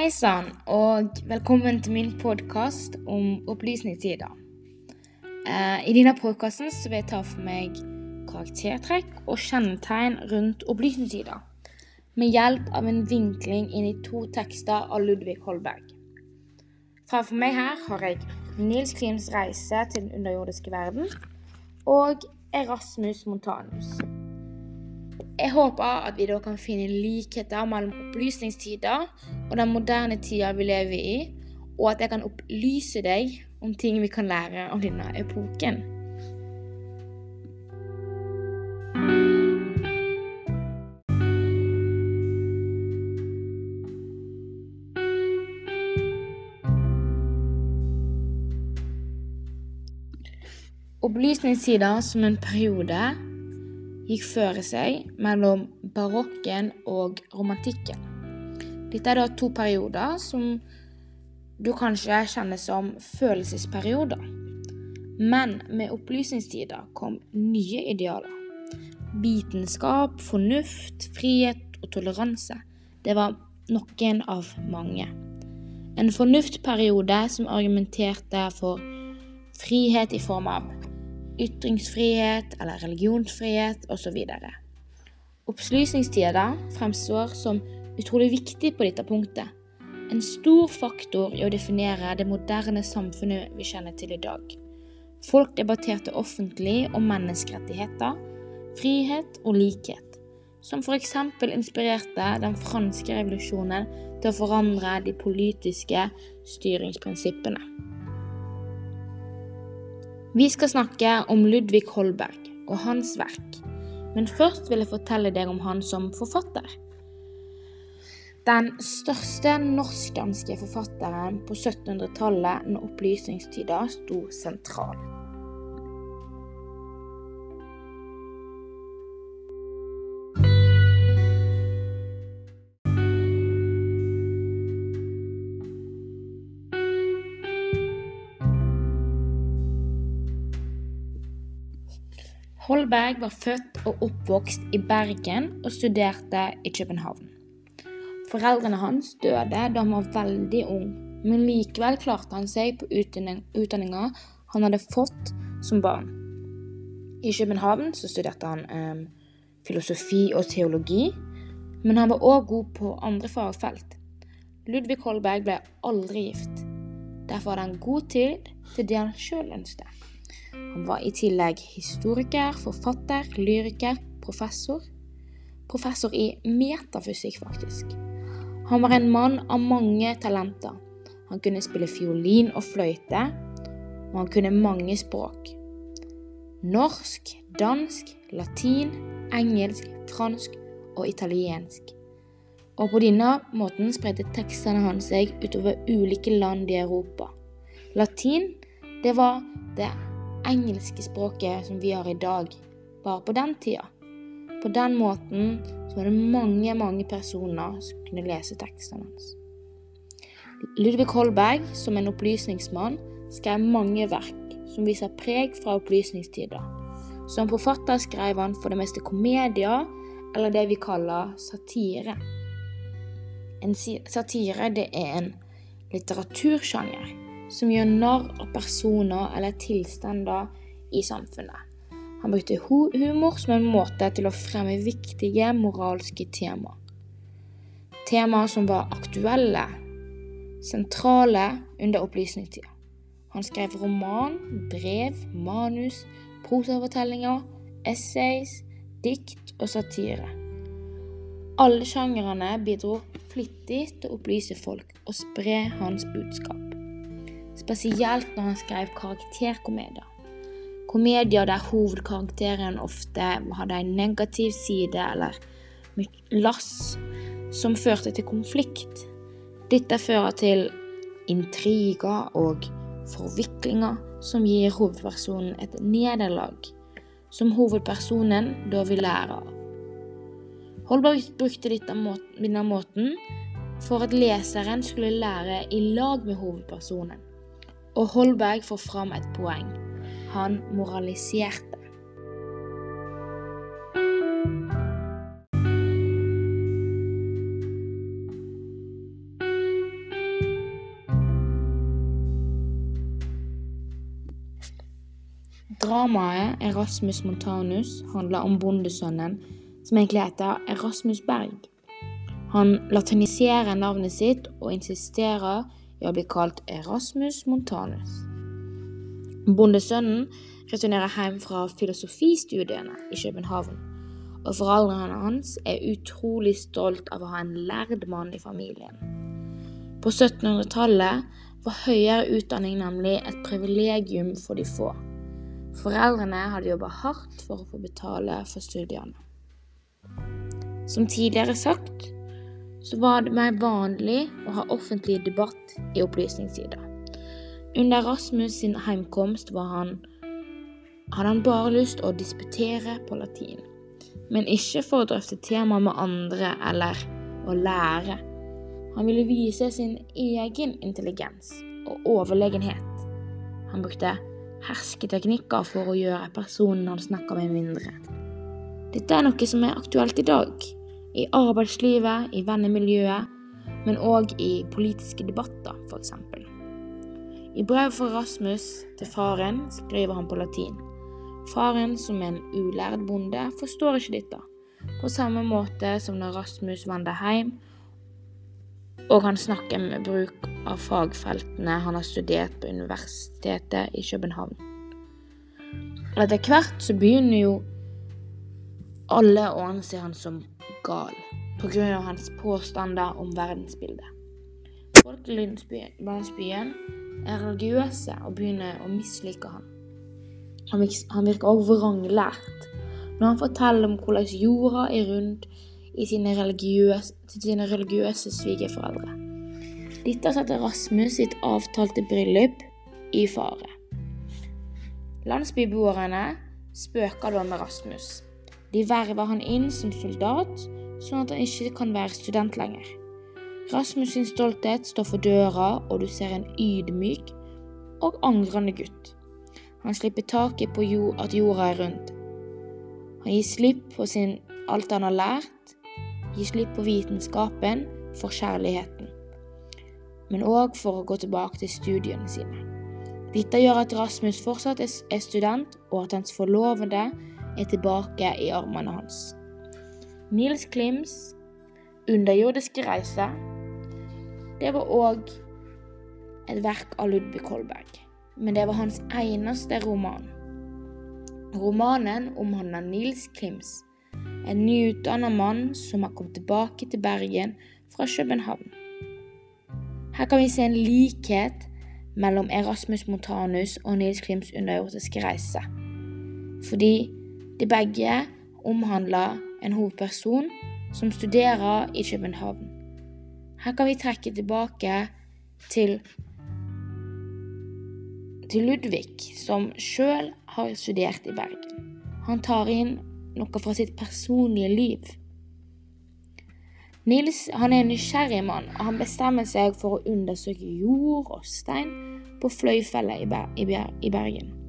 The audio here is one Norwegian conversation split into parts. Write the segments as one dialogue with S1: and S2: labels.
S1: Hei sann, og velkommen til min podkast om opplysningstider. Eh, I denne podkasten vil jeg ta for meg karaktertrekk og kjennetegn rundt opplysningstider, med hjelp av en vinkling inn i to tekster av Ludvig Holberg. Framfor meg her har jeg Nils Klims reise til den underjordiske verden og Erasmus Montanus. Jeg håper at vi da kan finne likheter mellom opplysningstider og den moderne tida vi lever i, og at jeg kan opplyse deg om ting vi kan lære av denne epoken. Opplysningstider som en periode gikk føre seg mellom barokken og romantikken. Dette er da to perioder som du kanskje kjenner som følelsesperioder. Men med opplysningstider kom nye idealer. Vitenskap, fornuft, frihet og toleranse. Det var noen av mange. En fornuftperiode som argumenterte for frihet i form av ytringsfrihet eller religionsfrihet osv. Opplysningstida fremstår som utrolig viktig på dette punktet. En stor faktor i å definere det moderne samfunnet vi kjenner til i dag. Folk debatterte offentlig om menneskerettigheter, frihet og likhet, som f.eks. inspirerte den franske revolusjonen til å forandre de politiske styringsprinsippene. Vi skal snakke om Ludvig Holberg og hans verk, men først vil jeg fortelle deg om han som forfatter. Den største norsk-danske forfatteren på 1700-tallet når opplysningstida sto sentral. Holberg var født og oppvokst i Bergen og studerte i København. Foreldrene hans døde da han var veldig ung, men likevel klarte han seg på utdanninga han hadde fått som barn. I København studerte han eh, filosofi og teologi, men han var òg god på andre fagfelt. Ludvig Holberg ble aldri gift. Derfor hadde han god tid til det han sjøl ønsket. Han var i tillegg historiker, forfatter, lyriker, professor. Professor i metafysikk, faktisk. Han var en mann av mange talenter. Han kunne spille fiolin og fløyte, og han kunne mange språk. Norsk, dansk, latin, engelsk, fransk og italiensk. Og på denne måten spredte tekstene hans seg utover ulike land i Europa. Latin, det var det engelske språket som vi har i dag, bare på den tida. På den måten så var det mange, mange personer som kunne lese tekstene hans. Ludvig Holberg, som en opplysningsmann, skrev mange verk som viser preg fra opplysningstider. Som forfatter skrev han for det meste komedier, eller det vi kaller satire. En satire det er en litteratursjanger som gjør narr av personer eller tilstander i samfunnet. Han brukte humor som en måte til å fremme viktige moralske temaer. Temaer som var aktuelle, sentrale under opplysningstida. Han skrev roman, brev, manus, prosafortellinger, essays, dikt og satire. Alle sjangrene bidro flittig til å opplyse folk og spre hans budskap spesielt når han skrev karakterkomedier. Komedier der hovedkarakteren ofte hadde en negativ side eller lass som førte til konflikt. Dette fører til intriger og forviklinger som gir hovedpersonen et nederlag, som hovedpersonen da vil lære av. Holberg brukte denne måten for at leseren skulle lære i lag med hovedpersonen. Og Holberg får fram et poeng. Han moraliserte. Dramaet 'Erasmus Montanus' handler om bondesønnen, som egentlig heter Erasmus Berg. Han latiniserer navnet sitt og insisterer i blir bli kalt Erasmus Montanus. Bondesønnen returnerer hjem fra filosofistudiene i København, og foreldrene hans er utrolig stolt av å ha en lærd mann i familien. På 1700-tallet var høyere utdanning nemlig et privilegium for de få. Foreldrene hadde jobba hardt for å få betale for studiene. Som tidligere sagt, så var det mer vanlig å ha offentlig debatt i opplysningstida. Under Rasmus sin heimkomst han, hadde han bare lyst å disputere på latin, men ikke for å drøfte temaer med andre eller å lære. Han ville vise sin egen intelligens og overlegenhet. Han brukte hersketeknikker for å gjøre personen han snakka med, mindre. Dette er noe som er aktuelt i dag i arbeidslivet, i vennemiljøet, men òg i politiske debatter, f.eks. I brev fra Rasmus til faren skriver han på latin. Faren, som er en ulærd bonde, forstår ikke dette, på samme måte som når Rasmus vender hjem og han snakker med bruk av fagfeltene han har studert på Universitetet i København. Etter hvert så begynner jo alle å anse han som gal pga. hans påstander om verdensbildet. Folk i landsbyen er religiøse og begynner å mislike ham. Han virker også vranglært når han forteller om hvordan jorda er rundt i sine religiøse, til sine religiøse svigerforeldre. Dette setter Rasmus sitt avtalte bryllup i fare. Landsbyboerne spøker da med Rasmus. De verver han inn som soldat, sånn at han ikke kan være student lenger. Rasmus sin stolthet står for døra, og du ser en ydmyk og angrende gutt. Han slipper taket på jord, at jorda er rundt. Han gir slipp på sin, alt han har lært, gir slipp på vitenskapen for kjærligheten, men òg for å gå tilbake til studiene sine. Dette gjør at Rasmus fortsatt er student, og at hans forlovede er tilbake i armene hans. Nils Klims underjordiske reise det var òg et verk av Ludvig Holberg, men det var hans eneste roman. Romanen omhandler Nils Klims, en nyutdanna mann som har kommet tilbake til Bergen fra København. Her kan vi se en likhet mellom Erasmus Montanus og Nils Klims underjordiske reise, fordi de begge omhandler en hovedperson som studerer i København. Her kan vi trekke tilbake til, til Ludvig, som sjøl har studert i Bergen. Han tar inn noe fra sitt personlige liv. Nils han er en nysgjerrig mann, og han bestemmer seg for å undersøke jord og stein på Fløyfjellet i, Bergen.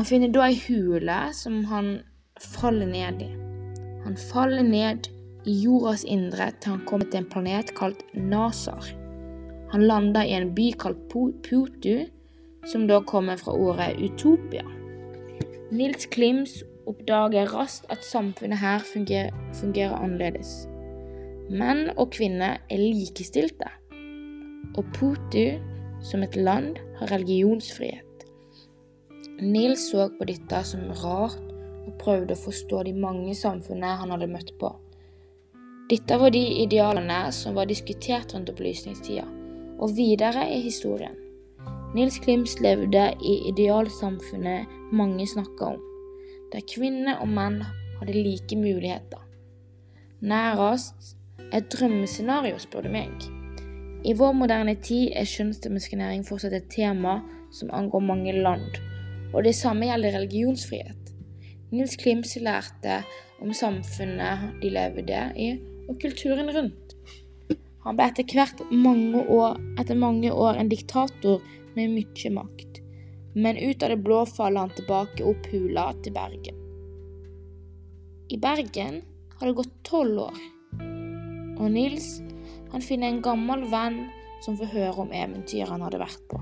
S1: Han finner da ei hule som han faller ned i. Han faller ned i jordas indre til han kommer til en planet kalt Nasar. Han lander i en by kalt Putu, som da kommer fra ordet utopia. Nils Klims oppdager raskt at samfunnet her fungerer, fungerer annerledes. Menn og kvinner er likestilte, og Putu som et land har religionsfrihet. Nils så på dette som rart og prøvde å forstå de mange samfunnene han hadde møtt på. Dette var de idealene som var diskutert rundt opplysningstida, og videre i historien. Nils Klims levde i idealsamfunnet mange snakka om, der kvinner og menn hadde like muligheter. Nærast et drømmescenario, spør du meg. I vår moderne tid er kjønnsdimensjonering fortsatt et tema som angår mange land og det samme gjelder religionsfrihet. Nils Klimse lærte om samfunnet de levde i, og kulturen rundt. Han ble etter hvert mange år, etter mange år en diktator med mye makt. Men ut av det blå faller han tilbake opp hula til Bergen. I Bergen har det gått tolv år, og Nils han finner en gammel venn som får høre om eventyret han hadde vært på.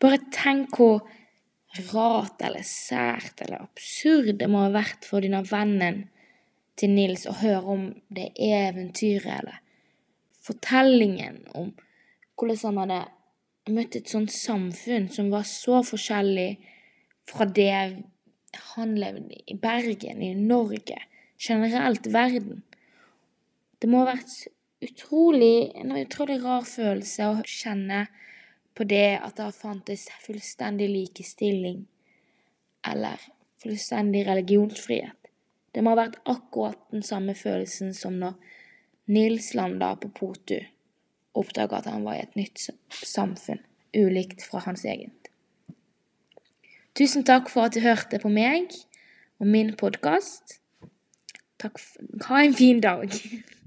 S1: Bare tenk hvor rart eller sært eller absurd det må ha vært for denne vennen til Nils å høre om det eventyret eller fortellingen om hvordan han hadde møtt et sånt samfunn som var så forskjellig fra det han levde i Bergen, i Norge, generelt verden. Det må ha vært utrolig, en utrolig rar følelse å kjenne på det at det fantes fullstendig likestilling eller fullstendig religionsfrihet. Det må ha vært akkurat den samme følelsen som når Nils landa på Potu oppdaga at han var i et nytt samfunn, ulikt fra hans eget. Tusen takk for at du hørte på meg og min podkast. Ha en fin dag.